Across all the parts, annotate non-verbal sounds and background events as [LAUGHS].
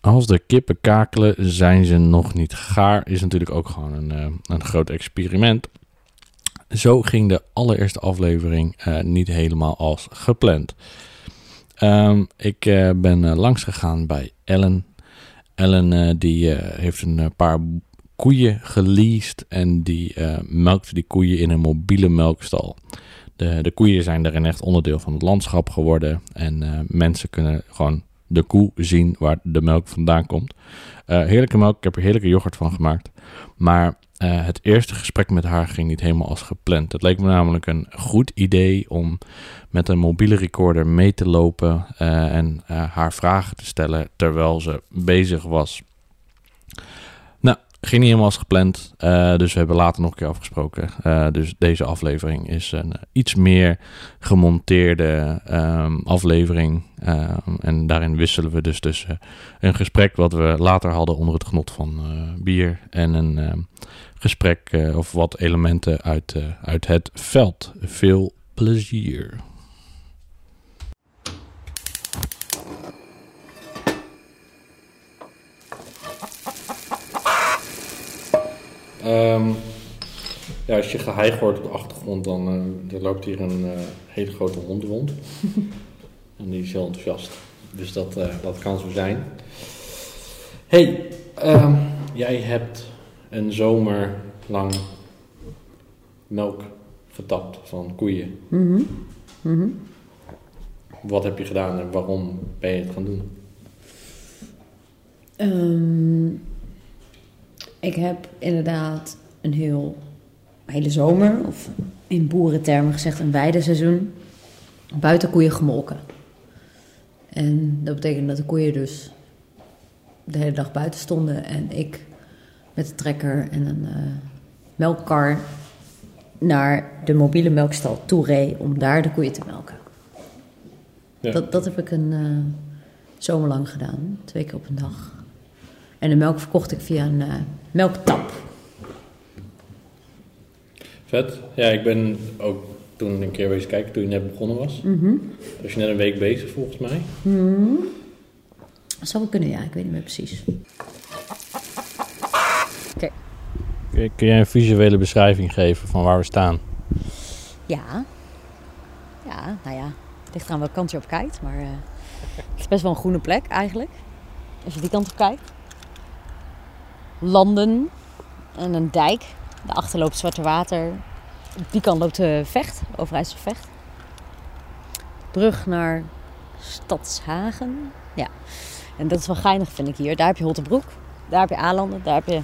Als de kippen kakelen, zijn ze nog niet gaar. Is natuurlijk ook gewoon een, eh, een groot experiment. Zo ging de allereerste aflevering eh, niet helemaal als gepland. Ehm, ik eh, ben langs gegaan bij Ellen. Ellen die heeft een paar koeien geleased en die melkt die koeien in een mobiele melkstal. De, de koeien zijn daarin echt onderdeel van het landschap geworden en mensen kunnen gewoon de koe zien waar de melk vandaan komt. heerlijke melk, ik heb er heerlijke yoghurt van gemaakt. Maar uh, het eerste gesprek met haar ging niet helemaal als gepland. Het leek me namelijk een goed idee om met een mobiele recorder mee te lopen uh, en haar vragen te stellen terwijl ze bezig was. Ging helemaal als gepland, dus we hebben later nog een keer afgesproken. dus deze aflevering is een iets meer gemonteerde um, aflevering. Um, en daarin wisselen we dus tussen een gesprek wat we later hadden onder het genot van bier en een ehm, gesprek uh, of wat elementen uit, uh, uit het veld. Veel plezier. Um, ja, als je geheig hoort op de achtergrond, dan uh, er loopt hier een hele grote hond rond. [LAUGHS] en die is heel enthousiast. Dus dat, dat kan zo zijn. hey, um, jij hebt een zomer lang melk getapt van koeien. Mm -hmm. Mm -hmm. Wat heb je gedaan en waarom ben je het gaan doen? Um, ik heb inderdaad een heel hele zomer, of in boerentermen gezegd een weideseizoen, buiten koeien gemolken. En dat betekent dat de koeien dus de hele dag buiten stonden en ik met de trekker en een uh, melkkar naar de mobiele melkstal toe reed om daar de koeien te melken. Ja. Dat, dat heb ik een uh, zomerlang gedaan, twee keer op een dag. En de melk verkocht ik via een uh, melktap. Vet. Ja, ik ben ook toen een keer wezen kijken toen je net begonnen was. Mm -hmm. Was je net een week bezig volgens mij? Mm -hmm. Dat zou wel kunnen, ja. Ik weet niet meer precies. Kun jij een visuele beschrijving geven van waar we staan? Ja. Ja, nou ja. Het ligt eraan welke kant je op kijkt. Maar uh, het is best wel een groene plek eigenlijk. Als je die kant op kijkt. Landen. En een dijk. Daarachter loopt Zwarte Water. Op die kant loopt de Vecht. Overijssel Vecht. Brug naar Stadshagen. Ja. En dat is wel geinig vind ik hier. Daar heb je Holtebroek. Daar heb je Alanden. Daar heb je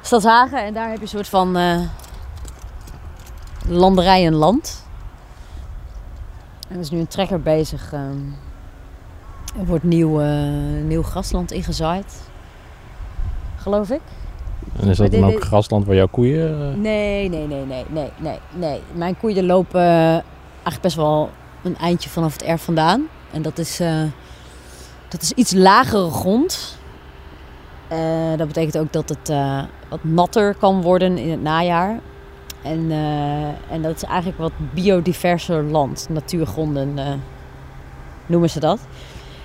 Stadshagen. En daar heb je een soort van uh, landerij en land. En er is nu een trekker bezig. Uh, er wordt nieuw, uh, nieuw grasland ingezaaid. Geloof ik. En is dat dan ook grasland waar jouw koeien... Uh... Nee, nee, nee, nee, nee, nee, nee. Mijn koeien lopen eigenlijk best wel een eindje vanaf het erf vandaan. En dat is, dat is iets lagere grond. Uh, dat betekent ook dat het uh, wat natter kan worden in het najaar. En, uh, en dat is eigenlijk wat biodiverser land, natuurgronden noemen ze dat.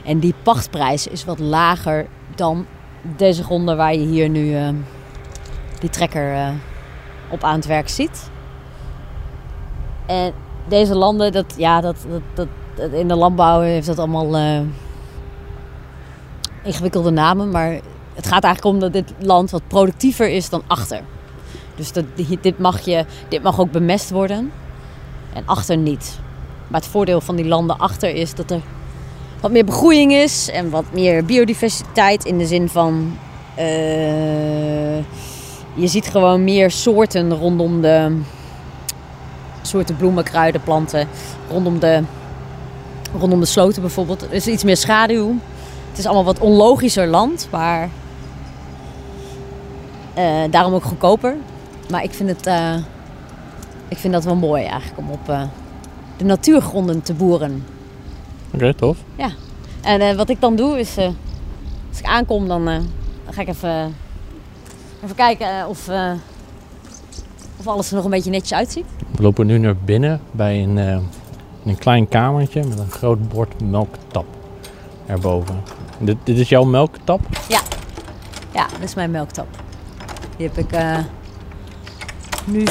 En die pachtprijs is wat lager dan deze gronden waar je hier nu die trekker op aan het werk ziet. En deze landen, dat, ja, dat, dat, dat, in de landbouw heeft dat allemaal ingewikkelde namen, maar het gaat eigenlijk om dat dit land wat productiever is dan achter. Dus dat, dit, mag je, dit mag ook bemest worden en achter niet. Maar het voordeel van die landen achter is dat er wat meer begroeiing is en wat meer biodiversiteit in de zin van. Uh, je ziet gewoon meer soorten rondom de soorten bloemen, kruiden, planten, rondom de, rondom de sloten bijvoorbeeld. Er is iets meer schaduw. Het is allemaal wat onlogischer land, maar uh, daarom ook goedkoper. Maar ik vind, het, uh, ik vind dat wel mooi eigenlijk om op de natuurgronden te boeren. Oké, okay, tof. Ja. En wat ik dan doe is, als ik aankom, dan, dan ga ik even, even kijken of, of alles er nog een beetje netjes uitziet. We lopen nu naar binnen bij een, een klein kamertje met een groot bord melktap erboven. Dit, dit is jouw melktap? Ja, dit is mijn melktap. Die heb ik eh, nu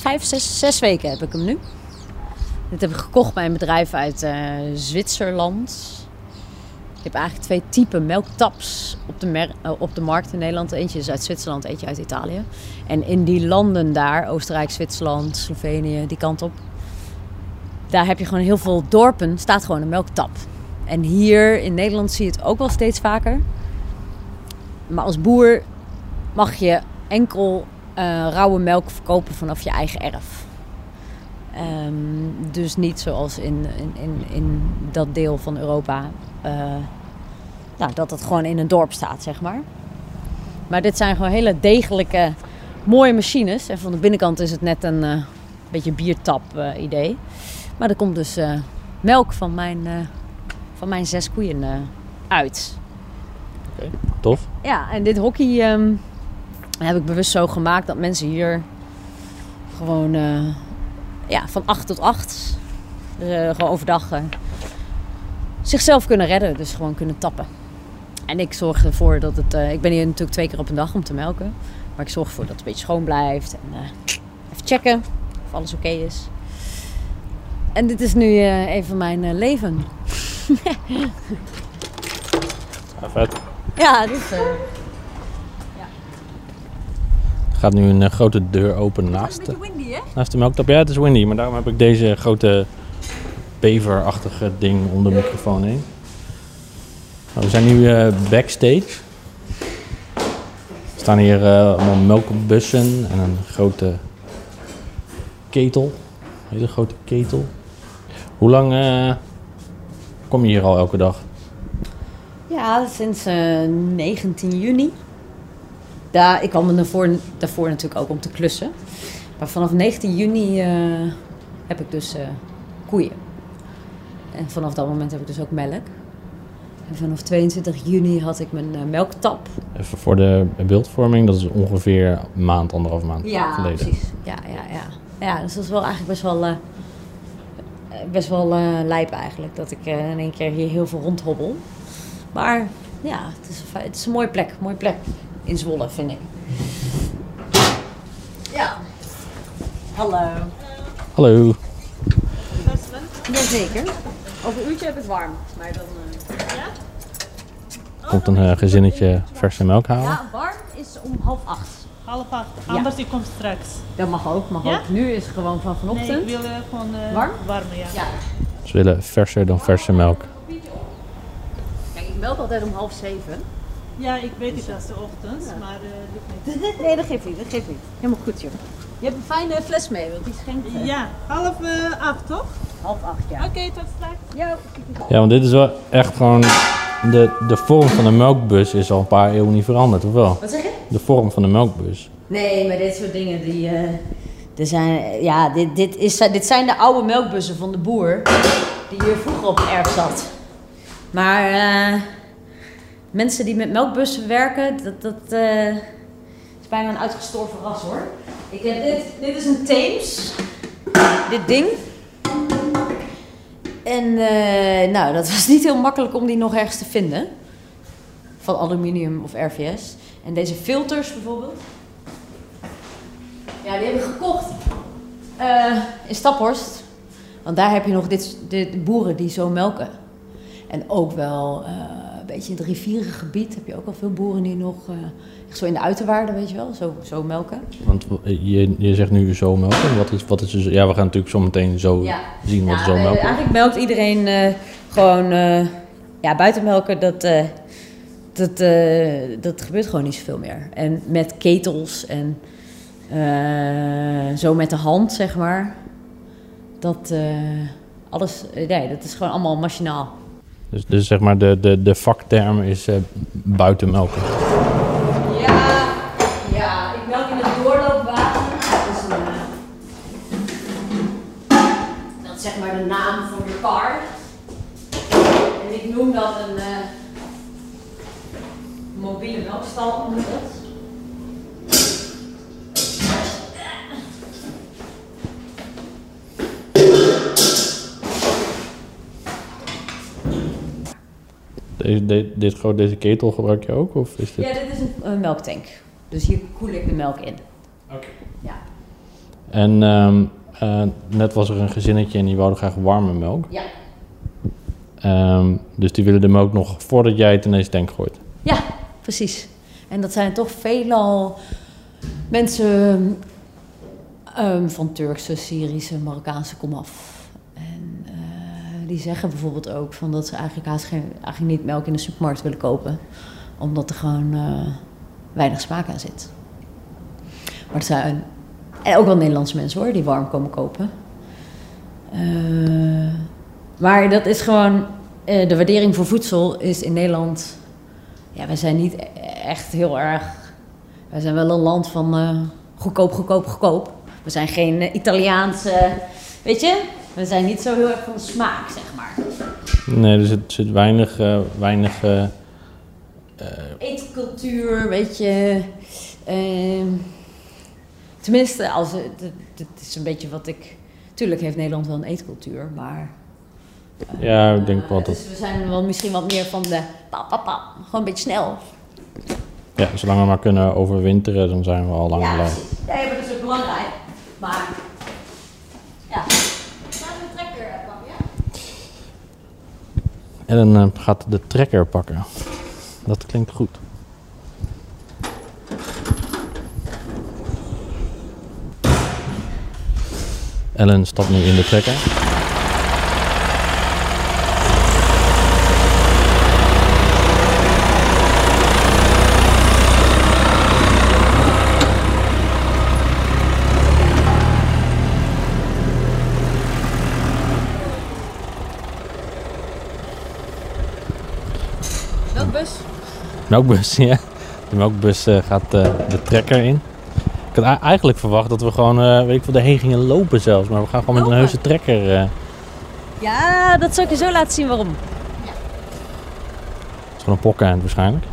vijf, zes, zes weken heb ik hem nu. Dit heb ik gekocht bij een bedrijf uit eh, Zwitserland. Je hebt eigenlijk twee typen melktaps op de, eh, op de markt in Nederland. Eentje is uit Zwitserland, eentje uit Italië. En in die landen daar, Oostenrijk, Zwitserland, Slovenië, die kant op. Daar heb je gewoon heel veel dorpen, staat gewoon een melktap. En hier in Nederland zie je het ook wel steeds vaker. Maar als boer mag je enkel eh, rauwe melk verkopen vanaf je eigen erf. Ehm, dus niet zoals in, in, in, in dat deel van Europa. eh, nou, dat het gewoon in een dorp staat, zeg maar. Maar dit zijn gewoon hele degelijke, mooie machines. En van de binnenkant is het net een eh, beetje biertap eh, idee. Maar er komt dus melk van mijn, van mijn zes koeien uit. Tof. Ja, en dit hockey ehm, heb ik bewust zo gemaakt dat mensen hier gewoon ja, van 8 tot 8 eh, gewoon overdag eh, zichzelf kunnen redden. Dus gewoon kunnen tappen. En ik zorg ervoor dat het... eh, ik ben hier natuurlijk twee keer op een dag om te melken. Maar ik zorg ervoor dat het een beetje schoon blijft. En even checken of alles oké is. En dit is nu even mijn leven. [LAUGHS] Ja, vet. Ja, dit... Er gaat nu een eh, grote deur open naast, de- windy, hè? naast de melktap. Ja, het is windy, maar daarom heb ik deze grote beverachtige ding om de microfoon heen. Nou, we zijn nu eh, backstage. Er staan hier eh, allemaal melkbussen en een grote ketel. Een hele grote ketel. Hoe lang eh, kom je hier al elke dag? Ja, sinds eh, 19 juni. Daar, ik kwam daarvoor, daarvoor natuurlijk ook om te klussen. Maar vanaf 19 juni eh, heb ik dus eh, koeien. En vanaf dat moment heb ik dus ook melk. En vanaf 22 juni had ik mijn eh, melktap. Even voor de beeldvorming, dat is ongeveer een maand, anderhalf maand Ja, geleden. precies. Ja, ja, ja. Ja, dus dat is wel eigenlijk best wel, best wel lijp eigenlijk. Dat ik in één keer hier heel veel rondhobbel. Maar ja, het is, een, het is een mooie plek. Mooie plek in Zwolle, vind ik. Ja. Hallo. Hallo. Jazeker. Over een uurtje heb ik het warm. Maar dan... Komt een eh, gezinnetje verse melk halen. Ja, warm is om half acht. Half acht. Anders ik kom straks. Dat mag ook, mag Ja? ook. Nu is het gewoon van Nee, vanochtend. ik wil eh, gewoon eh, Warm? warme, ja. Ja. Ze willen verser dan verse melk. Kijk, ik melk altijd om half zeven. Ja, ik weet het als de ochtend, maar eh lukt niet. [LAUGHS] Nee, dat geeft niet, dat geeft niet. Helemaal goed, joh. Je hebt een fijne fles mee, want die schenkt Ja, half eh, acht toch? half acht, ja. Oké, tot straks. Ja, Ja, want dit is wel echt gewoon... De, de vorm van de melkbus is al een paar eeuwen niet veranderd, of wel? Wat zeg je? De vorm van de melkbus. Nee, maar dit soort dingen, die... eh, er zijn, ja, dit, dit, is, dit zijn de oude melkbussen van de boer die hier vroeger op het erf zat. Maar eh, mensen die met melkbussen werken, dat, dat eh, is bijna een uitgestorven ras hoor. Ik heb dit, dit is een Thames, dit ding. En eh, nou, dat was niet heel makkelijk om die nog ergens te vinden. Van aluminium of RVS. En deze filters bijvoorbeeld. Ja, die heb ik gekocht. eh, in Staphorst. Want daar heb je nog dit, dit boeren die zo melken. En ook wel beetje in het rivierige gebied heb je ook al veel boeren die nog eh, echt zo in de uiterwaarden, weet je wel, zo, zo melken. Want je, je zegt nu zo melken. Wat is, wat is dus, ja, we gaan natuurlijk zo meteen zo Ja. zien wat Ja, zo eh, melken eigenlijk melkt iedereen eh, gewoon uh, ja, buitenmelken. Dat, uh, dat, uh, dat gebeurt gewoon niet zoveel meer. En met ketels en zo met de hand, zeg maar. Dat alles, nee, dat is gewoon allemaal machinaal. Dus, dus zeg maar de, de, de vakterm is uh, buitenmelken. Ja, ja, ik melk in het doorloopwater. Dat is, een, dat is zeg maar de naam van je kar. En ik noem dat een uh, mobiele melkstal, noem Deze, de- dit, gewoon deze ketel gebruik je ook? Of is dit... Ja, dit is een, een melktank. Dus hier koel ik de melk in. En ehm, eh, net was er een gezinnetje en die wilde graag warme melk. Ja. Ehm, dus die willen de melk nog voordat jij het in deze tank gooit. Ja, precies. En dat zijn toch veelal mensen ehm, van Turkse, Syrische, Marokkaanse komaf. Eh, die zeggen bijvoorbeeld ook van dat ze eigenlijk, haast geen, eigenlijk niet melk in de supermarkt willen kopen. Omdat er gewoon eh, weinig smaak aan zit. Maar het zijn ook wel Nederlandse mensen hoor, die warm komen kopen. Eh, maar dat is gewoon, de waardering voor voedsel is in Nederland ja, wij zijn niet e- echt heel erg. Wij zijn wel een land van goedkoop, goedkoop, goedkoop. We zijn geen Italiaanse. weet je? We zijn niet zo heel erg van de smaak, zeg maar. Nee, er zit, zit weinig, eh, weinig eh, Eetcultuur, weet je. ehm, tenminste, als, het, is een beetje wat ik. Tuurlijk heeft Nederland wel een eetcultuur, maar. Ja, ik denk eh, wel dat- dus we zijn wel misschien wat meer van de. Pa, pa, pa, gewoon een beetje snel. Ja, zolang we maar kunnen overwinteren, dan zijn we al lang ja, blij. Ja, maar dat is ook belangrijk. Maar. Ja. Gaan we een trekker pakken, ja? Ellen eh, gaat de trekker pakken. Dat klinkt goed. Ellen stapt nu in de trekker. Melkbus? Melkbus, [LAUGHS] ja. De melkbus eh, gaat eh, de trekker in. Ik had eigenlijk verwacht dat we gewoon, eh, weet ik veel, erheen gingen lopen zelfs. Maar we gaan gewoon met een Lopen? heuse trekker. eh. Ja, dat zal ik je zo laten zien waarom. Het is gewoon een pokkeneind waarschijnlijk.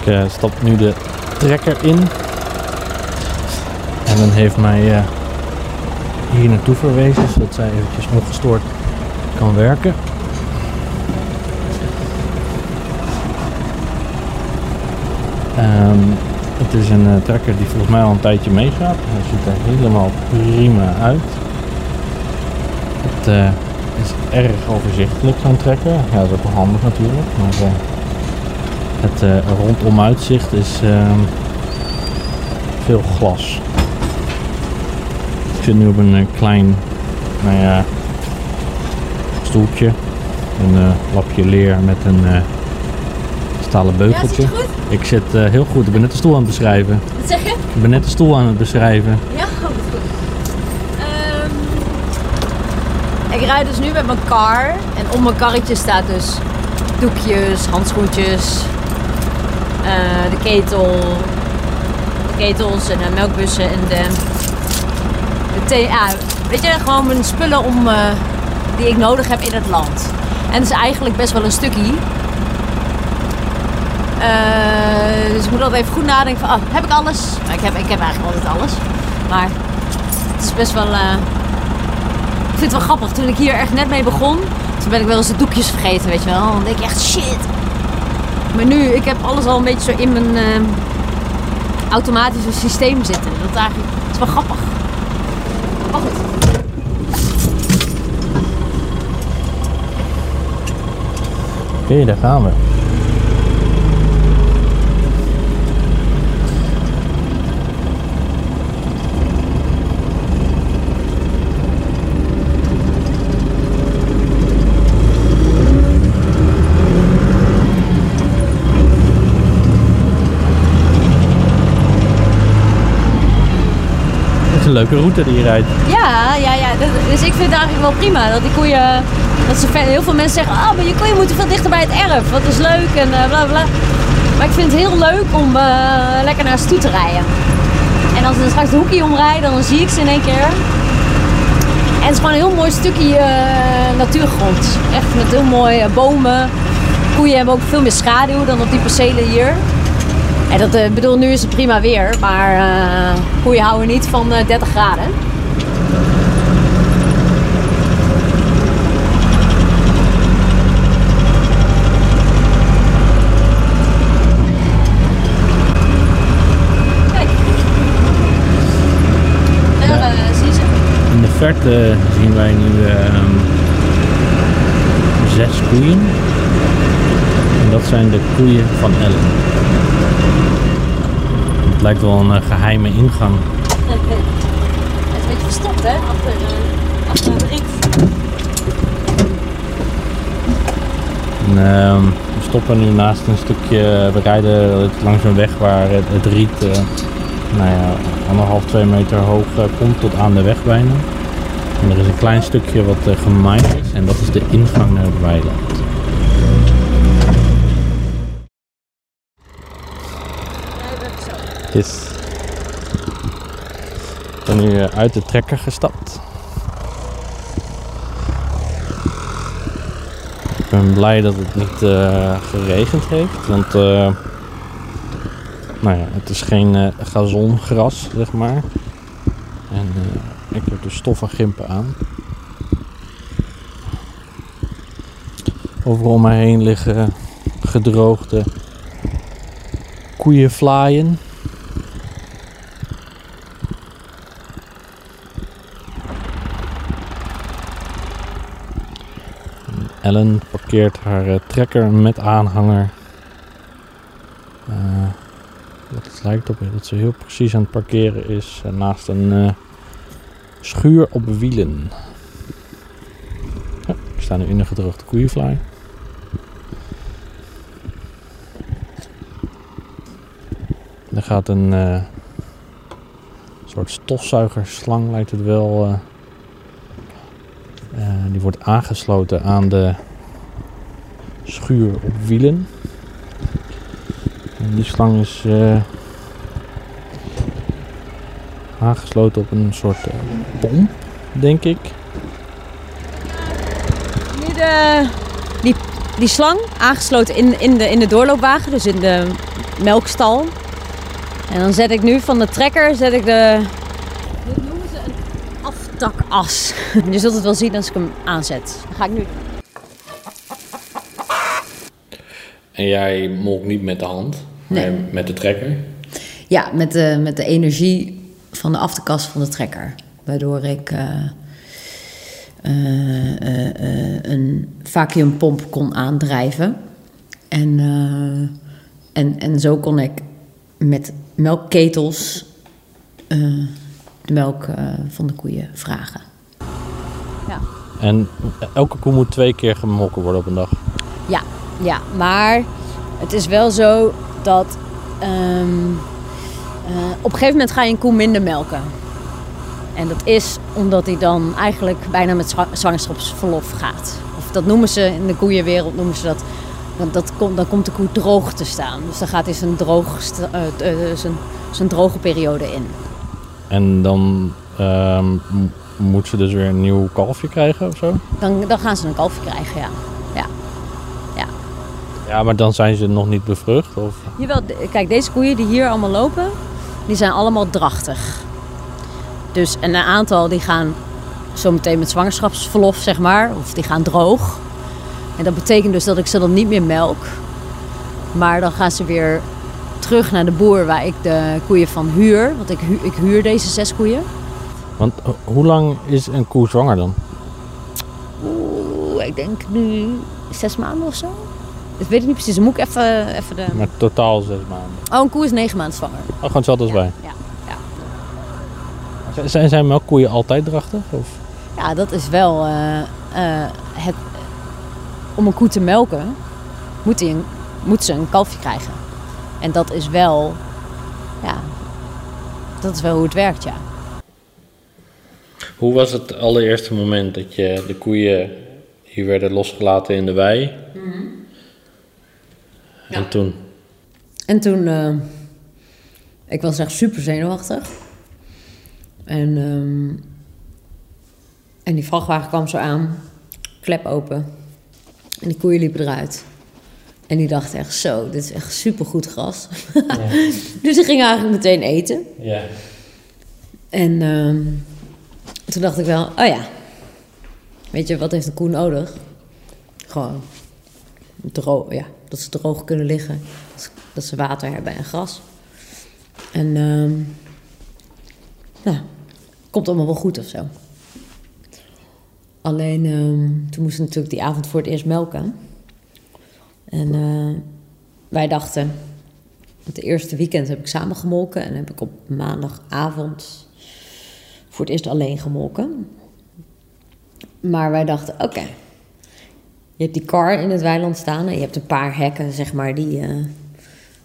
Ik eh, stap nu de trekker in. En dan heeft mij eh, hier naartoe verwezen, zodat zij eventjes ongestoord kan werken. Ehm, het is een eh, trekker die volgens mij al een tijdje meegaat. Hij ziet er helemaal prima uit. Het eh, is erg overzichtelijk zo'n trekker. Ja, dat is ook wel handig natuurlijk. Het eh, rondomuitzicht is ehm, veel glas. Ik zit nu op een eh, klein, nou ja, stoeltje. Een eh, lapje leer met een stalen beugeltje. Ik zit heel goed. Ik ben net de stoel aan het beschrijven. Wat zeg je? Ik ben net de stoel aan het beschrijven. Ja, goed. goed. Ehm, ik rijd dus nu met mijn car. En op mijn karretje staat dus doekjes, handschoentjes, de ketel, de ketels en de melkbussen en de, de thee. Weet je, gewoon mijn spullen om, eh, die ik nodig heb in het land. En het is eigenlijk best wel een stukje. Eh, dus ik moet altijd even goed nadenken van, oh, heb ik alles? Maar ik heb, ik heb eigenlijk altijd alles. Maar het is best wel... eh, ik vind het wel grappig. Toen ik hier echt net mee begon, toen ben ik wel eens de doekjes vergeten, weet je wel. Dan denk ik echt, shit. Maar nu, ik heb alles al een beetje zo in mijn eh, automatische systeem zitten. Dat is eigenlijk, is wel grappig. Oké, daar gaan we. Leuke route die je rijdt. Ja, ja, ja. Dus ik vind het eigenlijk wel prima dat die koeien. Dat ze heel veel mensen zeggen: Ah, maar je koeien moeten veel dichter bij het erf. Wat is leuk en eh, bla bla. Maar ik vind het heel leuk om eh, lekker naar toe te rijden. En als dan straks de hoekje omrijd, dan zie ik ze in één keer. En het is gewoon een heel mooi stukje eh, natuurgrond. Echt met heel mooie bomen. Koeien hebben ook veel meer schaduw dan op die percelen hier. En dat eh, bedoel, nu is het prima weer, maar eh koeien houden niet van eh, 30 graden. Kijk. Daar eh, je. In de verte zien wij nu ehm, zes koeien. Dat zijn de koeien van Ellen. Het lijkt wel een eh, geheime ingang. Het is een beetje verstopt, hè? Achter, eh, achter het riet. En, ehm, we stoppen nu naast een stukje, we rijden langs een weg waar het, het riet eh, nou ja, anderhalf, twee meter hoog eh, komt tot aan de weg bijna. En er is een klein stukje wat eh, gemaaid is en dat is de ingang naar het weiland. Yes. Ik ben nu eh, uit de trekker gestapt. Ik ben blij dat het niet eh, geregend heeft, want eh, nou ja, het is geen gazongras, zeg maar. En ik heb de stoffen gimpen aan. Overal mij heen liggen gedroogde koeienvlaaien. Ellen parkeert haar eh, trekker met aanhanger. Eh, het lijkt op dat ze heel precies aan het parkeren is eh, naast een schuur op wielen. Ja, we staan nu in een gedroogde koeienvlaai. Er gaat een soort stofzuigerslang, lijkt het wel. Eh, eh, die wordt aangesloten aan de schuur op wielen. En die slang is eh, aangesloten op een soort eh, pomp, denk ik. Nu de, die, die slang aangesloten in, in, de, in de doorloopwagen, dus in de melkstal. En dan zet ik nu van de trekker zet ik de. Dit noemen ze een aftakas. [LAUGHS] Je zult het wel zien als ik hem aanzet. Dat ga ik nu doen. En jij molkt niet met de hand, Nee. maar met de trekker. Ja, met de, met de energie van de aftakas van de trekker. Waardoor ik eh, eh, eh, een vacuumpomp kon aandrijven. En, eh, en, en zo kon ik met melkketels eh, de melk eh, van de koeien vragen. Ja. En elke koe moet twee keer gemolken worden op een dag. Ja, ja, maar het is wel zo dat ehm, eh, op een gegeven moment ga je een koe minder melken. En dat is omdat hij dan eigenlijk bijna met zwa- zwangerschapsverlof gaat. Of dat noemen ze in de koeienwereld, noemen ze dat. Want dat komt, dan komt de koe droog te staan. Dus dan gaat hij zijn, droog, eh, zijn, zijn droge periode in. En dan ehm, m- moet ze dus weer een nieuw kalfje krijgen of zo? Dan, dan gaan ze een kalfje krijgen, ja. ja. Ja, maar dan zijn ze nog niet bevrucht? Of? Jawel, kijk, deze koeien die hier allemaal lopen, die zijn allemaal drachtig. Dus en een aantal die gaan zometeen met zwangerschapsverlof, zeg maar, of die gaan droog. En dat betekent dus dat ik ze dan niet meer melk. Maar dan gaan ze weer terug naar de boer waar ik de koeien van huur. Want ik, hu- ik huur deze zes koeien. Want eh, hoe lang is een koe zwanger dan? Oeh, ik denk nu zes maanden of zo. Dat weet ik niet precies. Dan moet ik even, even de... Maar totaal zes maanden. Oh, een koe is negen maanden zwanger. Oh, gewoon hetzelfde als wij. Ja, ja. Zijn, zijn melkkoeien altijd drachtig? Of? Ja, dat is wel eh, eh, het. Om een koe te melken, moet, die een, moet ze een kalfje krijgen. En dat is wel. Ja, dat is wel hoe het werkt, ja. Hoe was het allereerste moment dat je de koeien hier werden losgelaten in de wei? En toen? En toen. eh, ik was echt super zenuwachtig. En. ehm, en die vrachtwagen kwam zo aan, klep open. En die koeien liepen eruit. En die dachten echt zo, dit is echt supergoed gras. [LAUGHS] dus die gingen eigenlijk meteen eten. Ja. En ehm, toen dacht ik wel, oh ja, weet je, wat heeft een koe nodig? Gewoon droog, ja, dat ze droog kunnen liggen, dat ze, water hebben en gras. En ehm nou, komt allemaal wel goed of zo. Alleen ehm, toen moesten natuurlijk die avond voor het eerst melken. En eh, wij dachten, het eerste weekend heb ik samen gemolken en heb ik op maandagavond voor het eerst alleen gemolken. Maar wij dachten, oké, je hebt die kar in het weiland staan en je hebt een paar hekken, zeg maar, die eh, een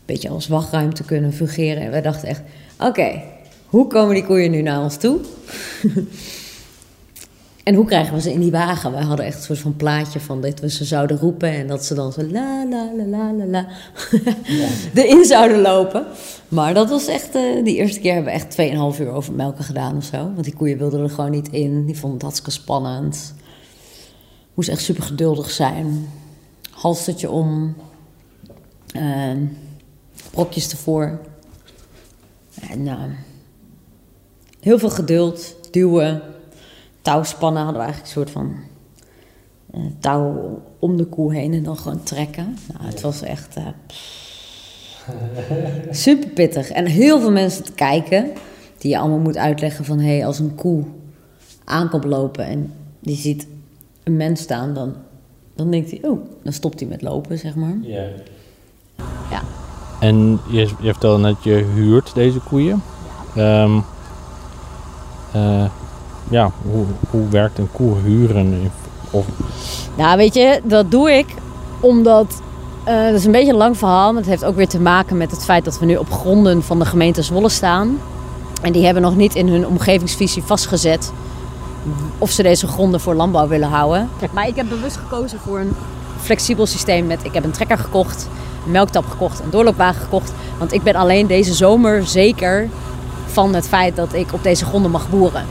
beetje als wachtruimte kunnen fungeren. En wij dachten echt, oké, hoe komen die koeien nu naar ons toe? [LAUGHS] en hoe krijgen we ze in die wagen? Wij hadden echt een soort van plaatje van dat we ze zouden roepen en dat ze dan zo la la la la la la [LAUGHS] erin zouden lopen. Maar dat was echt, eh, die eerste keer hebben we echt 2,5 uur over melken gedaan of zo. Want die koeien wilden er gewoon niet in. Die vonden het hartstikke spannend. Moest echt super geduldig zijn. Halstertje om. ehm, brokjes ervoor. En eh, heel veel geduld, duwen, touwspannen hadden we eigenlijk een soort van eh, touw om de koe heen en dan gewoon trekken. Nou, het was echt eh, [LAUGHS] super pittig. En heel veel mensen te kijken die je allemaal moet uitleggen van hé, hey, als een koe aankomt lopen en die ziet een mens staan, dan, dan denkt hij, oh, dan stopt hij met lopen, zeg maar. Ja. Ja. En je, je vertelde net, je huurt deze koeien. Ehm, eh, ja, hoe, hoe werkt een koe huren? Of, Nou, weet je, dat doe ik omdat. eh dat is een beetje een lang verhaal, maar het heeft ook weer te maken met het feit dat we nu op gronden van de gemeente Zwolle staan. En die hebben nog niet in hun omgevingsvisie vastgezet of ze deze gronden voor landbouw willen houden. [LAUGHS] Maar ik heb bewust gekozen voor een flexibel systeem met... Ik heb een trekker gekocht, een melktap gekocht, een doorloopwagen gekocht. Want ik ben alleen deze zomer zeker van het feit dat ik op deze gronden mag boeren.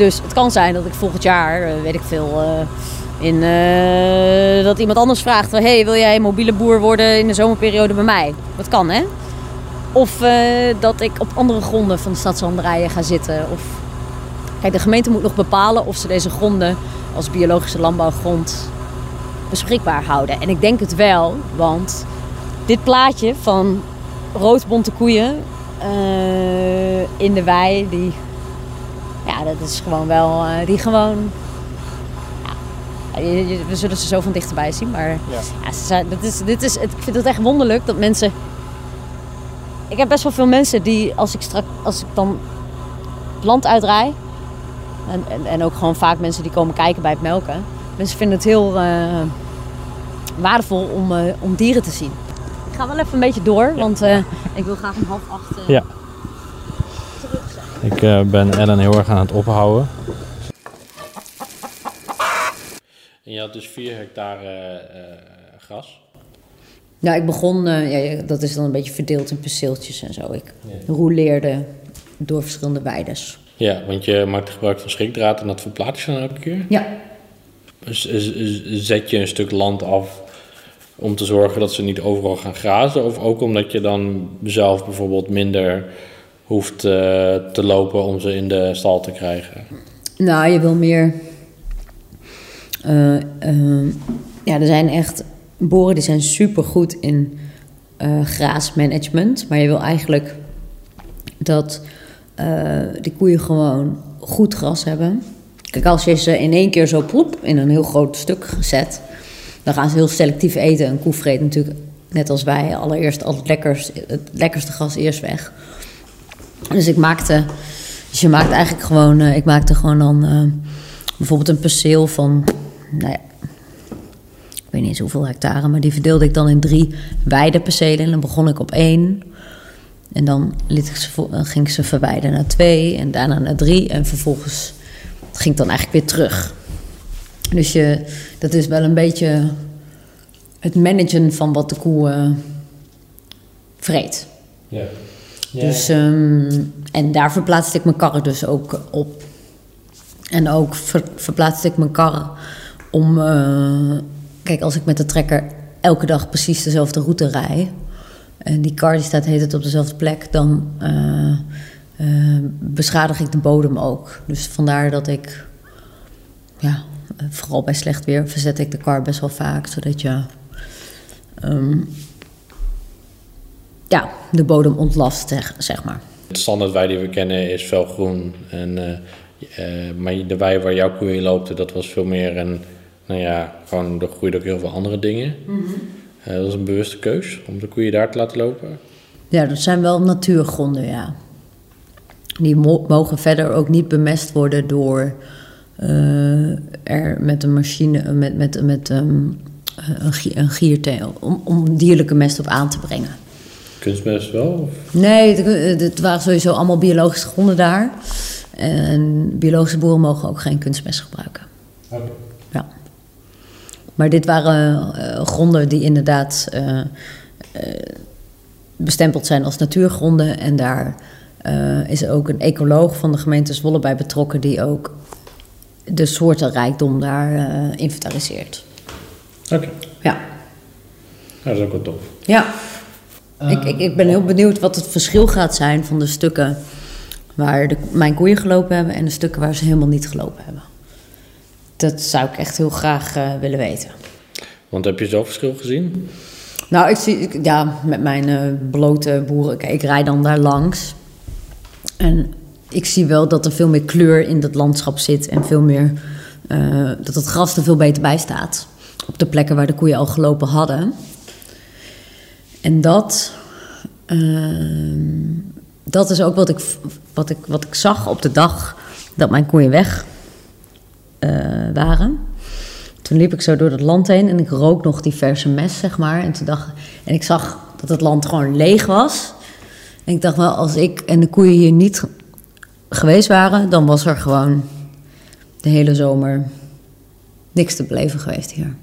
Dus het kan zijn dat ik volgend jaar, eh, weet ik veel, eh, in, eh, dat iemand anders vraagt: hey, wil jij mobiele boer worden in de zomerperiode bij mij? Dat kan, hè? Of dat ik op andere gronden van de stadslanderijen ga zitten. Of... Kijk, de gemeente moet nog bepalen of ze deze gronden als biologische landbouwgrond beschikbaar houden. En ik denk het wel, want dit plaatje van roodbonte koeien in de wei, die, ja, dat is gewoon wel, eh, die gewoon, ja, je- je- we zullen ze zo van dichterbij zien, maar ja. ze zijn, dat is, dit is, het- ik vind het echt wonderlijk dat mensen, ik heb best wel veel mensen die als ik straks, als ik dan het land uitrij, en, en, en ook gewoon vaak mensen die komen kijken bij het melken, mensen vinden het heel eh, waardevol om, eh, om dieren te zien. Ik ga wel even een beetje door, want ik wil graag om half acht Ja. Ik eh, ben Ellen heel erg aan het ophouden. En je had dus 4 hectare eh, gras. Nou, ik begon, eh, ja, ja, dat is dan een beetje verdeeld in perceeltjes en zo. Ik roleerde door verschillende weides. Ja, want je maakt gebruik van schrikdraad en dat verplaats je dan elke keer. Ja, Z- z- zet je een stuk land af om te zorgen dat ze niet overal gaan grazen? Of ook omdat je dan zelf bijvoorbeeld minder hoeft eh, te lopen om ze in de stal te krijgen? nou, je wil meer. eh, eh, ja, er zijn echt boeren die zijn super goed in eh, graasmanagement. Maar je wil eigenlijk dat die koeien gewoon goed gras hebben. Kijk, als je ze in één keer zo ploep in een heel groot stuk zet, dan gaan ze heel selectief eten. Een koe vreet natuurlijk, net als wij, allereerst al het, lekkers, het lekkerste gras eerst weg. Dus ik maakte, dus je maakt eigenlijk gewoon, eh, ik maakte gewoon dan eh, bijvoorbeeld een perceel van, nou ja, ik weet niet eens hoeveel hectare, maar die verdeelde ik dan in drie weidepercelen. En dan begon ik op één. En dan ze, dan ging ik ze verwijden naar twee en daarna naar drie. En vervolgens ging ik dan eigenlijk weer terug. Dus je, dat is wel een beetje het managen van wat de koe eh, vreet. Ja. Dus, ehm, en daar verplaatste ik mijn karren dus ook op. En ook ver, verplaatste ik mijn karren om... eh, kijk, als ik met de trekker elke dag precies dezelfde route rij... en die kar die staat heet het op dezelfde plek... dan eh, eh, beschadig ik de bodem ook. Dus vandaar dat ik... Ja, vooral bij slecht weer verzet ik de kar best wel vaak... zodat je... ehm, ja, de bodem ontlast, zeg, zeg maar. Het standaard wei die we kennen is felgroen. En, eh, eh, maar de wei waar jouw koeien loopte, dat was veel meer een... Nou ja, gewoon, er groeiden ook heel veel andere dingen. Eh, dat was een bewuste keus om de koeien daar te laten lopen. Ja, dat zijn wel natuurgronden, ja. Die mo- mogen verder ook niet bemest worden door er met een machine, met, met, met ehm, een, gi- een gierteel, om, om dierlijke mest op aan te brengen. Kunstmest wel? Of? Nee, het, het waren sowieso allemaal biologische gronden daar. En biologische boeren mogen ook geen kunstmest gebruiken. Ja. Maar dit waren eh, gronden die inderdaad eh, eh, bestempeld zijn als natuurgronden. En daar eh, is ook een ecoloog van de gemeente Zwolle bij betrokken... die ook de soortenrijkdom daar eh, inventariseert. Oké, Ja. Nou, dat is ook wel tof. Ja. Ik, ik, ik ben heel benieuwd wat het verschil gaat zijn van de stukken waar de, mijn koeien gelopen hebben en de stukken waar ze helemaal niet gelopen hebben. Dat zou ik echt heel graag eh, willen weten. Want heb je zelf verschil gezien? Nou, ik zie, ik- ja, met mijn eh, blote boeren, kijk, ik rijd dan daar langs. En ik zie wel dat er veel meer kleur in dat landschap zit en veel meer, eh, dat het gras er veel beter bij staat. Op de plekken waar de koeien al gelopen hadden. En dat, ehm, dat is ook wat ik, wat, ik, wat ik zag op de dag dat mijn koeien weg eh, waren. Toen liep ik zo door het land heen en ik rook nog die verse mes, zeg maar. En, toen dacht, en ik zag dat het land gewoon leeg was. En ik dacht wel, als ik en de koeien hier niet geweest waren, dan was er gewoon de hele zomer niks te beleven geweest hier.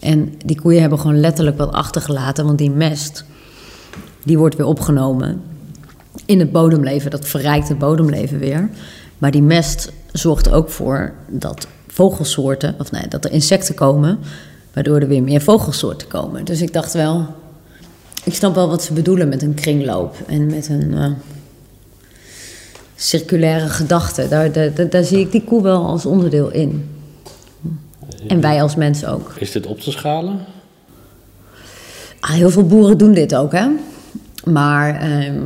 En die koeien hebben gewoon letterlijk wat achtergelaten, want die mest, die wordt weer opgenomen in het bodemleven. Dat verrijkt het bodemleven weer. Maar die mest zorgt ook voor dat vogelsoorten, of nee, dat er insecten komen, waardoor er weer meer vogelsoorten komen. Dus ik dacht wel, ik snap wel wat ze bedoelen met een kringloop en met een eh, circulaire gedachte. Daar, daar zie ik die koe wel als onderdeel in. En wij als mensen ook. Is dit op te schalen? Ah, heel veel boeren doen dit ook, hè. Maar ehm,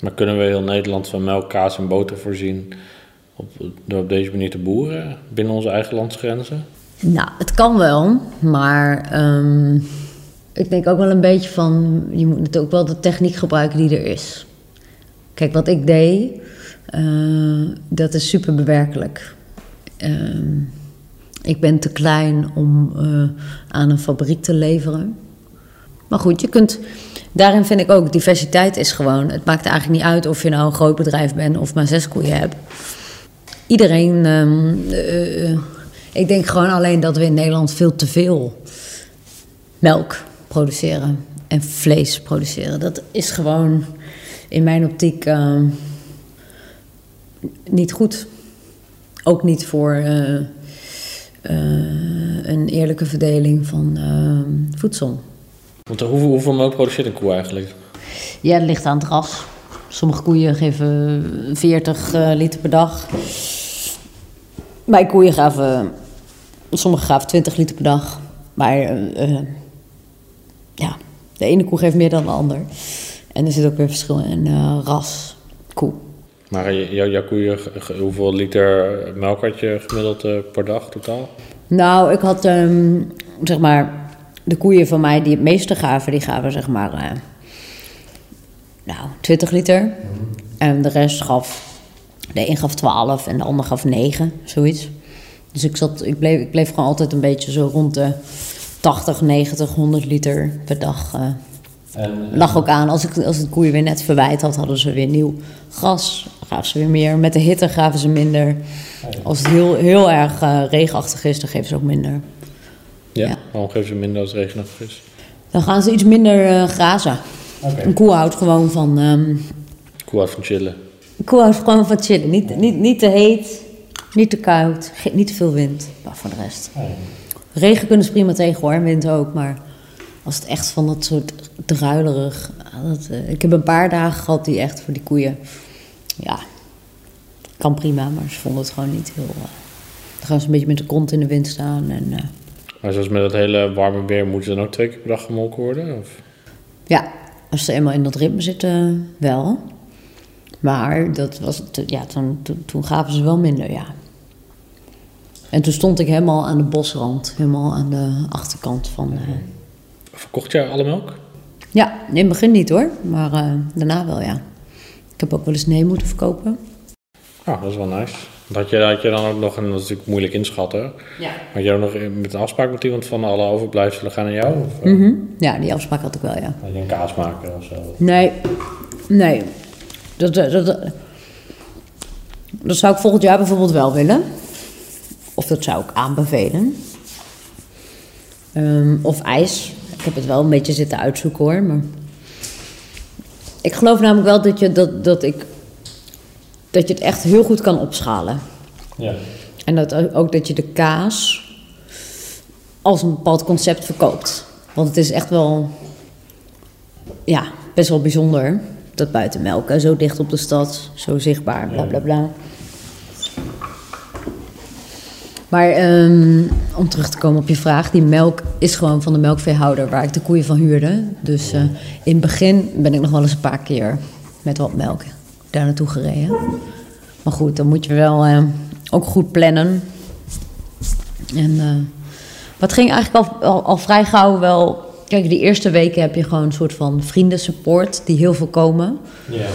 Maar kunnen we heel Nederland van melk, kaas en boter voorzien op, door op deze manier te boeren binnen onze eigen landsgrenzen? Nou, het kan wel, maar ehm, ik denk ook wel een beetje van, je moet natuurlijk ook wel de techniek gebruiken die er is. Kijk, wat ik deed, eh, dat is super bewerkelijk. Ehm, ik ben te klein om eh, aan een fabriek te leveren. Maar goed, je kunt, daarin vind ik ook, diversiteit is gewoon, het maakt eigenlijk niet uit of je nou een groot bedrijf bent of maar zes koeien hebt iedereen. ehm, eh, eh, ik denk gewoon alleen dat we in Nederland veel te veel melk produceren en vlees produceren. Dat is gewoon in mijn optiek ehm, niet goed. Ook niet voor een eerlijke verdeling van ehm, voedsel. Want hoeveel, hoeveel melk produceert een koe eigenlijk? Ja, dat ligt aan het ras. Sommige koeien geven 40 eh, liter per dag. Mijn koeien gaven, sommige gaven 20 liter per dag. Maar eh, eh, ja, de ene koe geeft meer dan de ander. En er zit ook weer verschil in eh, ras, koe. Maar jouw, jouw koeien, hoeveel liter melk had je gemiddeld eh, per dag totaal? Nou, ik had ehm, zeg maar de koeien van mij die het meeste gaven, die gaven zeg maar eh, nou 20 liter. En de rest gaf, de een gaf 12 en de ander gaf 9, zoiets. Dus ik, zat, ik, bleef, ik bleef gewoon altijd een beetje zo rond de 80, 90, 100 liter per dag. eh En, lag ook aan, als, ik, als het koeien weer net verwijt had, hadden ze weer nieuw gras. Gaven ze weer meer. Met de hitte gaven ze minder. Als het heel, heel erg eh, regenachtig is, dan geven ze ook minder. ja, ja. waarom geven ze minder als het regenachtig is? Dan gaan ze iets minder eh, grazen. Een koe houdt gewoon van... ehm, Koe houdt van chillen. een koe houdt gewoon van chillen. Niet, niet, niet te heet, niet te koud, niet te veel wind. Maar voor de rest. Regen kunnen ze prima tegen hoor, wind ook. Maar als het echt van dat soort druilerig... Dat, eh, ik heb een paar dagen gehad die echt voor die koeien... Ja, kan prima, maar ze vonden het gewoon niet heel... eh, dan gaan ze een beetje met de kont in de wind staan en... eh, Maar zoals met het hele warme weer, moeten ze dan ook twee keer per dag gemolken worden? Of? Ja, als ze eenmaal in dat ritme zitten, wel. Maar dat was, ja, toen, toen, toen gaven ze wel minder, ja. En toen stond ik helemaal aan de bosrand, helemaal aan de achterkant van... Verkocht jij alle melk? Ja, in het begin niet hoor, maar eh, daarna wel, ja. Ik heb ook wel eens nee moeten verkopen. Ah, dat is wel nice. Had je, had je dan ook nog, en dat is natuurlijk moeilijk inschatten, Ja. had je nog met een afspraak met iemand van alle overblijfselen gaan naar jou? Of eh, Mhm. Ja, die afspraak had ik wel, ja. had je een kaas maken of zo? Nee, nee. Dat, dat, dat, dat zou ik volgend jaar bijvoorbeeld wel willen. Of dat zou ik aanbevelen. Ehm, of ijs. Ik heb het wel een beetje zitten uitzoeken hoor. Maar ik geloof namelijk wel dat je, dat, dat ik, dat je het echt heel goed kan opschalen. Ja. En dat ook dat je de kaas als een bepaald concept verkoopt. Want het is echt wel, ja, best wel bijzonder. Dat buitenmelk, hè, zo dicht op de stad, zo zichtbaar, bla bla bla. Maar ehm, om terug te komen op je vraag, die melk is gewoon van de melkveehouder waar ik de koeien van huurde. Dus eh, in het begin ben ik nog wel eens een paar keer met wat melk daar naartoe gereden. Maar goed, dan moet je wel eh, ook goed plannen. En eh wat ging eigenlijk al, al, al vrij gauw wel. Kijk, die eerste weken heb je gewoon een soort van vriendensupport die heel veel komen. ja.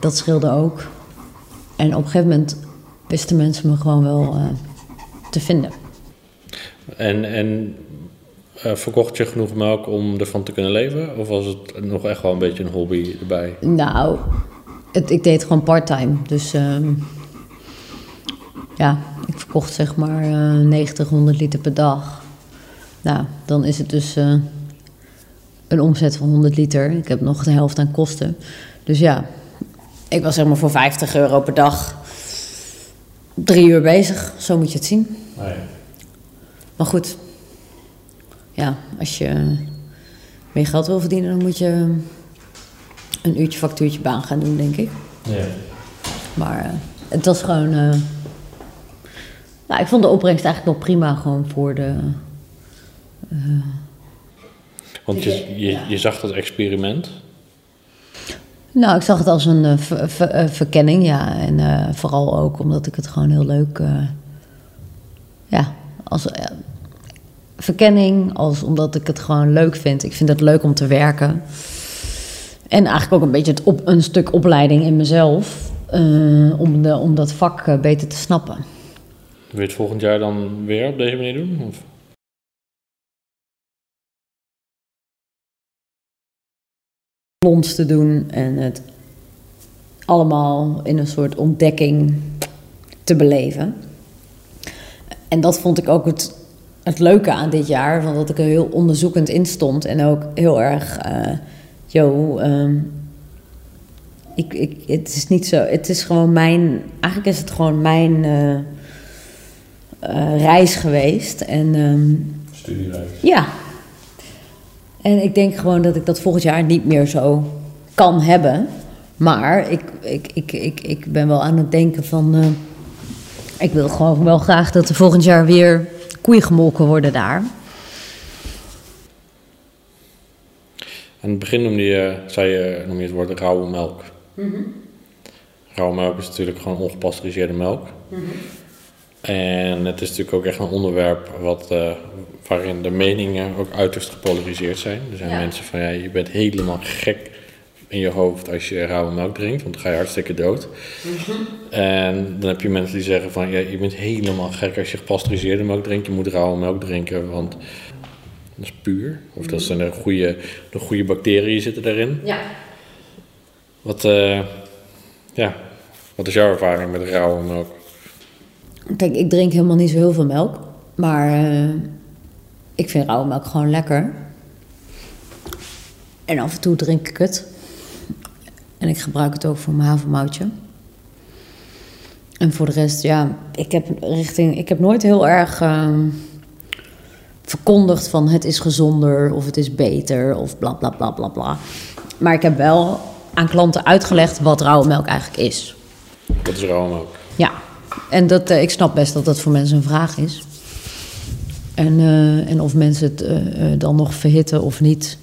Dat scheelde ook. En op een gegeven moment wisten mensen me gewoon wel te vinden. En, en eh, verkocht je genoeg melk om ervan te kunnen leven? Of was het nog echt wel een beetje een hobby erbij? Nou, het, ik deed gewoon parttime. Dus ehm, ja, ik verkocht zeg maar eh 90, 100 liter per dag. Nou, dan is het dus eh, een omzet van 100 liter. Ik heb nog de helft aan kosten. Dus ja, ik was zeg maar voor 50 euro per dag drie uur bezig. Zo moet je het zien. Nee. Maar goed, ja, als je meer geld wil verdienen, dan moet je een uurtje factuurtje baan gaan doen, denk ik. Ja. Maar eh, het was gewoon. eh, nou, ik vond de opbrengst eigenlijk wel prima, gewoon voor de. Want je, je, je zag dat experiment. Nou, ik zag het als een eh, ver- ver- eh, verkenning, ja. En eh, vooral ook omdat ik het gewoon heel leuk. Ja, als eh, verkenning, als omdat ik het gewoon leuk vind. Ik vind het leuk om te werken. En eigenlijk ook een beetje het op, een stuk opleiding in mezelf. eh, om, de, om dat vak eh, beter te snappen. Wil je het volgend jaar dan weer op deze manier doen? Of? Lons te doen en het allemaal in een soort ontdekking te beleven. En dat vond ik ook het, het leuke aan dit jaar, van dat ik er heel onderzoekend in stond en ook heel erg, eh yo, ehm, ik, ik, het is niet zo, het is gewoon mijn, eigenlijk is het gewoon mijn eh, eh, reis geweest en ehm, Studiereis. ja. En ik denk gewoon dat ik dat volgend jaar niet meer zo kan hebben. Maar ik, ik, ik, ik, ik ben wel aan het denken van... ik wil gewoon wel graag dat er volgend jaar weer koeien gemolken worden daar. Aan het begin noemde je, zei je, noem je het woord rauwe melk. Rauwe melk is natuurlijk gewoon ongepasteuriseerde melk. En het is natuurlijk ook echt een onderwerp wat, eh, waarin de meningen ook uiterst gepolariseerd zijn. Er zijn Ja. mensen van, ja, je bent helemaal gek in je hoofd als je rauwe melk drinkt, want dan ga je hartstikke dood. En dan heb je mensen die zeggen van, ja, je bent helemaal gek als je gepasteuriseerde melk drinkt. Je moet rauwe melk drinken, want dat is puur. Of dat zijn de goede, de goede bacteriën zitten daarin. Ja. Wat, eh, ja, wat is jouw ervaring met rauwe melk? Kijk, ik drink helemaal niet zo heel veel melk. Maar eh, ik vind rauwe melk gewoon lekker. En af en toe drink ik het. En ik gebruik het ook voor mijn havermoutje. En voor de rest, ja, ik heb richting. Ik heb nooit heel erg. eh, verkondigd van het is gezonder of het is beter of bla bla bla bla bla. Maar ik heb wel aan klanten uitgelegd wat rauwe melk eigenlijk is. Dat is rauwe melk. Ja, en dat, eh, ik snap best dat dat voor mensen een vraag is. En, eh, en of mensen het eh, dan nog verhitten of niet.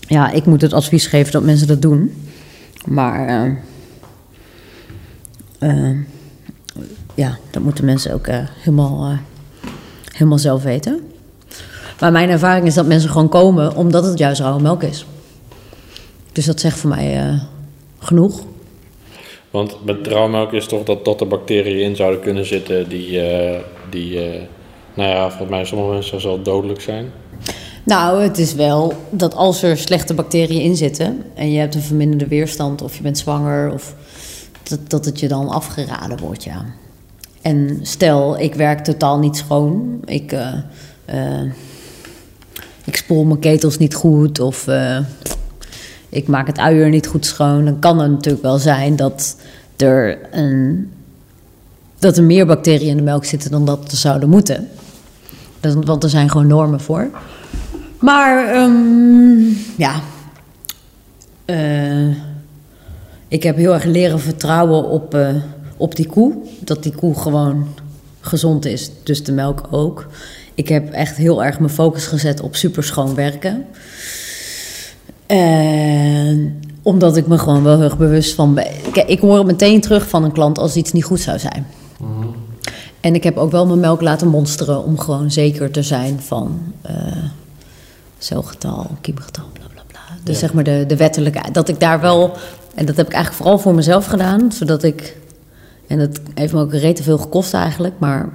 Ja, ik moet het advies geven dat mensen dat doen. Maar eh, eh, ja, dat moeten mensen ook eh, helemaal, eh, helemaal zelf weten. Maar mijn ervaring is dat mensen gewoon komen omdat het juist rauwe melk is. Dus dat zegt voor mij eh, genoeg. Want met rauwmelk is toch dat, dat er bacteriën in zouden kunnen zitten die, die nou ja, volgens mij sommige mensen zal dodelijk zijn. Nou, het is wel dat als er slechte bacteriën in zitten en je hebt een verminderde weerstand of je bent zwanger, of dat, dat het je dan afgeraden wordt, ja. En stel, ik werk totaal niet schoon, ik, eh, eh, ik spoel mijn ketels niet goed of eh, ik maak het uier niet goed schoon, dan kan het natuurlijk wel zijn dat er, een, dat er meer bacteriën in de melk zitten dan dat er zouden moeten. Dat- Want er zijn gewoon normen voor. Maar ehm, ja, Eh, ik heb heel erg leren vertrouwen op, eh, op die koe. Dat die koe gewoon gezond is, dus de melk ook. Ik heb echt heel erg mijn focus gezet op super schoon werken. En omdat ik me gewoon wel heel erg bewust van ben. Kijk, ik hoor meteen terug van een klant als iets niet goed zou zijn. En ik heb ook wel mijn melk laten monsteren om gewoon zeker te zijn van eh celgetal, kiemgetal, bla bla bla. Dus Ja. zeg maar de, de wettelijke. Dat ik daar wel, en dat heb ik eigenlijk vooral voor mezelf gedaan, zodat ik, en dat heeft me ook rete veel gekost eigenlijk, maar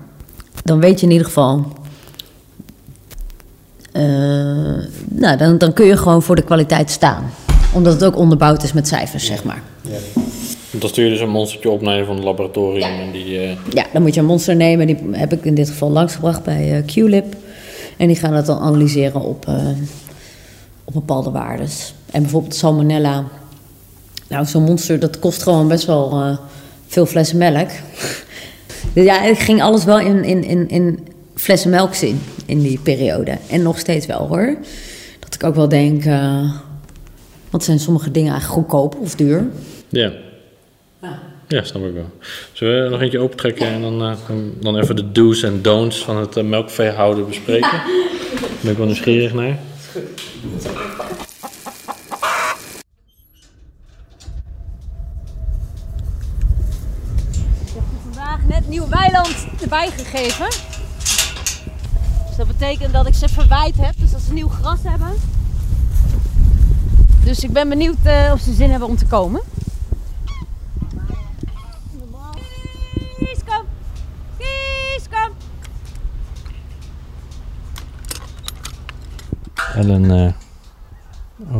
dan weet je in ieder geval. eh, nou, dan, dan kun je gewoon voor de kwaliteit staan. Omdat het ook onderbouwd is met cijfers, zeg maar. Dan stuur je dus een monstertje op naar een van het laboratorium en die... eh, Ja, dan moet je een monster nemen. Die heb ik in dit geval langsgebracht bij eh QLib. En die gaan dat dan analyseren op, eh, op bepaalde waardes. En bijvoorbeeld salmonella. Nou, zo'n monster, dat kost gewoon best wel eh, veel flessen melk. [LAUGHS] ja, ik ging alles wel in, in, in, in flessen melk zien in die periode. En nog steeds wel hoor. Dat ik ook wel denk, eh, wat zijn sommige dingen eigenlijk goedkoop of duur? ja. Ja, snap ik wel. Zullen we nog eentje opentrekken en dan, eh, dan, even de do's en don'ts van het uh, melkveehouden bespreken? [LAUGHS] Daar ben ik wel nieuwsgierig naar. Ik heb vandaag net nieuw weiland erbij gegeven. Dus dat betekent dat ik ze verwijt heb, dus dat ze nieuw gras hebben. Dus ik ben benieuwd eh, of ze zin hebben om te komen. Kies, kom! Kies, kom! Ellen eh,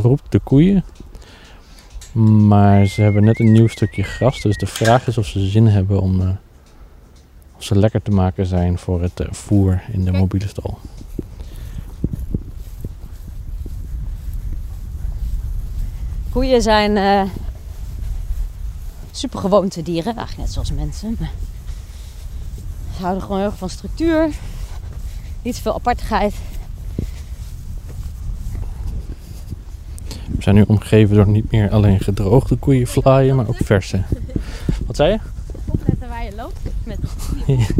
roept de koeien. Maar ze hebben net een nieuw stukje gras. Dus de vraag is of ze zin hebben om. eh, of ze lekker te maken zijn voor het eh, voer in de mobiele stal. Koeien zijn eh supergewoonte dieren, eigenlijk net zoals mensen. Maar ze houden gewoon heel erg van structuur, niet zoveel apartigheid. We zijn nu omgeven door niet meer alleen gedroogde koeien flyen, maar ook verse. Wat zei je? Opletten waar je loopt met. [LAUGHS]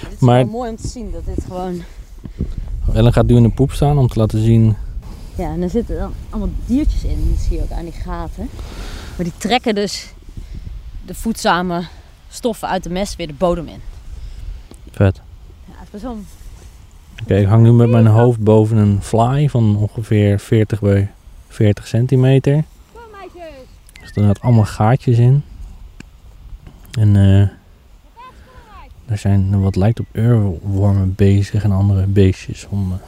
Dit is Maar- wel mooi om te zien dat dit gewoon. Ellen gaat nu in de poep staan om te laten zien. Ja, en er zitten dan allemaal diertjes in. Dat zie je ook aan die gaten. Maar die trekken dus de voedzame stoffen uit de mest weer de bodem in. Vet. Ja, het is wel. Oké, ik hang nu met mijn hoofd boven een fly van ongeveer 40 bij 40 centimeter. Meisjes! Er inderdaad allemaal gaatjes in. En eh er zijn wat lijkt op oorwormen bezig en andere beestjes om eh,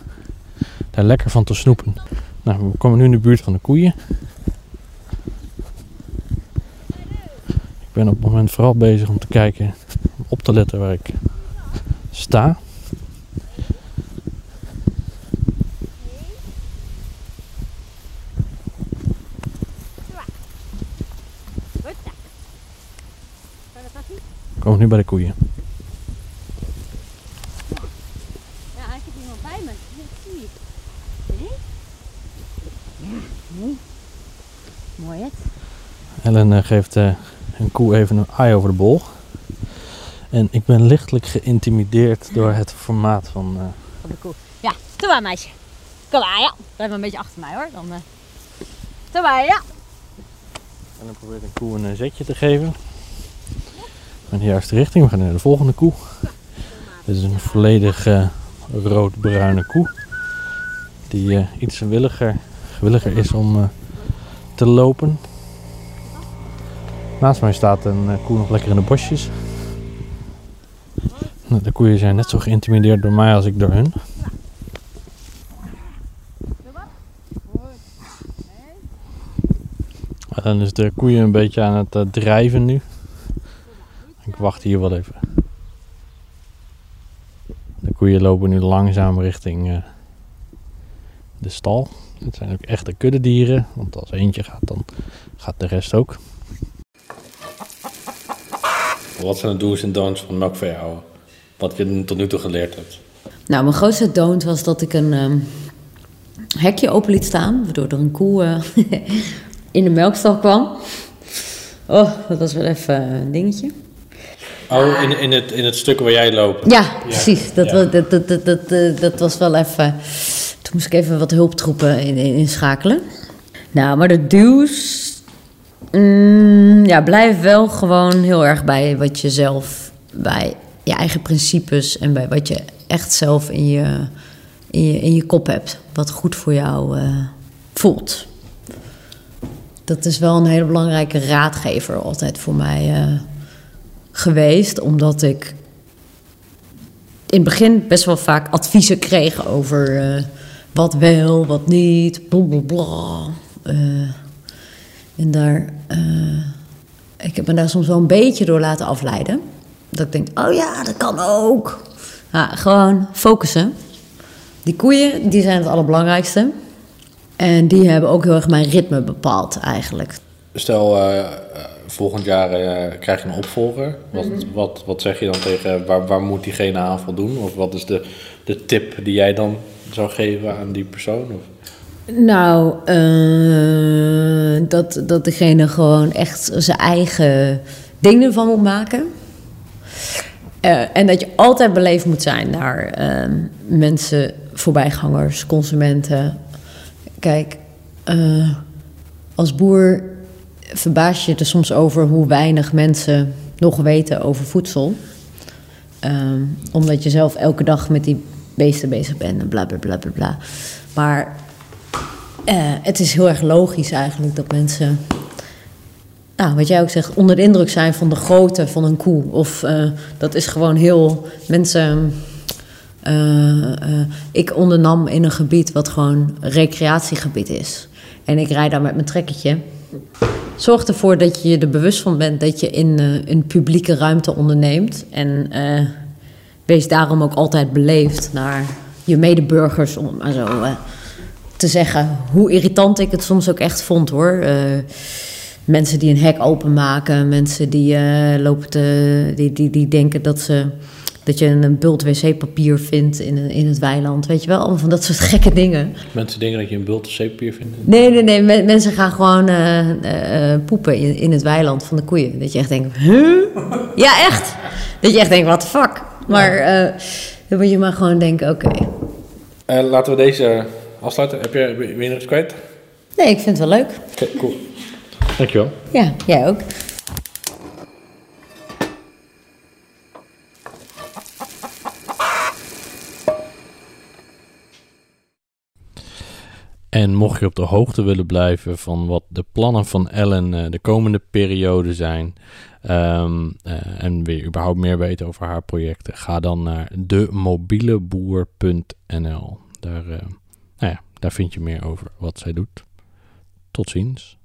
daar lekker van te snoepen. Nou, we komen nu in de buurt van de koeien. Ik ben op het moment vooral bezig om te kijken, op te letten waar ik sta. Nu bij de koeien. Ja, ik heb iemand bij me. Zie Mooi het. Ellen eh, geeft eh, een koe even een eye over de bol. En ik ben lichtelijk geïntimideerd door het formaat van... Eh, van de koe. Ja, toe maar meisje. Kom maar, ja. Blijf maar een beetje achter mij hoor. Dan, maar, ja. En dan probeert een koe een zetje te geven. In de juiste richting. We gaan naar de volgende koe. Dit is een volledig eh, rood-bruine koe. Die eh, iets williger, gewilliger is om eh, te lopen. Naast mij staat een koe nog lekker in de bosjes. Nou, De koeien zijn net zo geïntimideerd door mij als ik door hun. En dan is de koeien een beetje aan het drijven nu. Ik wacht hier wel even. De koeien lopen nu langzaam richting eh, de stal. Het zijn ook echte kuddedieren, want als eentje gaat, dan gaat de rest ook. Wat zijn de do's en don'ts van melkvee houden? Wat je tot nu toe geleerd hebt. Nou, mijn grootste don't was dat ik een ehm, hekje open liet staan, waardoor er een koe eh, [LAUGHS] in de melkstal kwam. Oh, dat was wel even een dingetje. Oh, in, in, het, in het stuk waar jij loopt. Ja, precies. Dat, ja. wa- dat, dat, dat, dat, eh, dat was wel even. Toen moest ik even wat hulptroepen in, in, inschakelen. Nou, maar de duws. mm, ja, blijf wel gewoon heel erg bij wat je zelf. bij je eigen principes en bij wat je echt zelf in je, in je, in je kop hebt. Wat goed voor jou eh, voelt. Dat is wel een hele belangrijke raadgever altijd voor mij eh, geweest, omdat ik in het begin best wel vaak adviezen kreeg over eh, wat wel, wat niet, blablabla. Eh en daar, eh, ik heb me daar soms wel een beetje door laten afleiden. Dat ik denk, oh ja, dat kan ook. Ja, gewoon focussen. Die koeien, die zijn het allerbelangrijkste. En die hebben ook heel erg mijn ritme bepaald eigenlijk. Stel, volgend jaar eh, krijg je een opvolger. Wat, wat, wat zeg je dan tegen, waar, waar moet diegene aan voldoen? Of wat is de, de tip die jij dan zou geven aan die persoon? Of? Nou, eh, dat, dat degene gewoon echt zijn eigen ding ervan moet maken. Eh, en dat je altijd beleefd moet zijn naar eh, mensen, voorbijgangers, consumenten. Kijk, als boer verbaas je er soms over hoe weinig mensen nog weten over voedsel. Ehm, omdat je zelf elke dag met die beesten bezig bent en bla bla bla bla bla. Maar eh, het is heel erg logisch eigenlijk dat mensen, nou, wat jij ook zegt, onder de indruk zijn van de grootte van een koe. Of eh, dat is gewoon heel. Mensen. eh, ik ondernam in een gebied wat gewoon recreatiegebied is. En ik rijd daar met mijn trekketje. Zorg ervoor dat je je er bewust van bent dat je in eh, een publieke ruimte onderneemt. En eh, wees daarom ook altijd beleefd naar je medeburgers, om zo eh, te zeggen. Hoe irritant ik het soms ook echt vond hoor. Eh, mensen die een hek openmaken, mensen die eh, lopen te, die, die, die denken dat ze. Dat je een bult wc-papier vindt in, in het weiland. Weet je wel, allemaal van dat soort gekke dingen. Mensen denken dat je een bult of zeepapier vindt. Nee, nee, nee. men- mensen gaan gewoon eh, eh, eh, poepen in, in het weiland van de koeien. Dat je echt denkt, huh? Ja, echt. Dat je echt denkt, what the fuck? Maar eh, dan moet je maar gewoon denken, oké. Eh, laten we deze afsluiten. Heb je, nog iets kwijt? Nee, ik vind het wel leuk. Oké, cool. Dankjewel. Ja, jij ook. En mocht je op de hoogte willen blijven van wat de plannen van Ellen eh, de komende periode zijn. eh, en je überhaupt meer weten over haar projecten, ga dan naar demobieleboer.nl. Daar, eh, nou ja, daar vind je meer over wat zij doet. Tot ziens.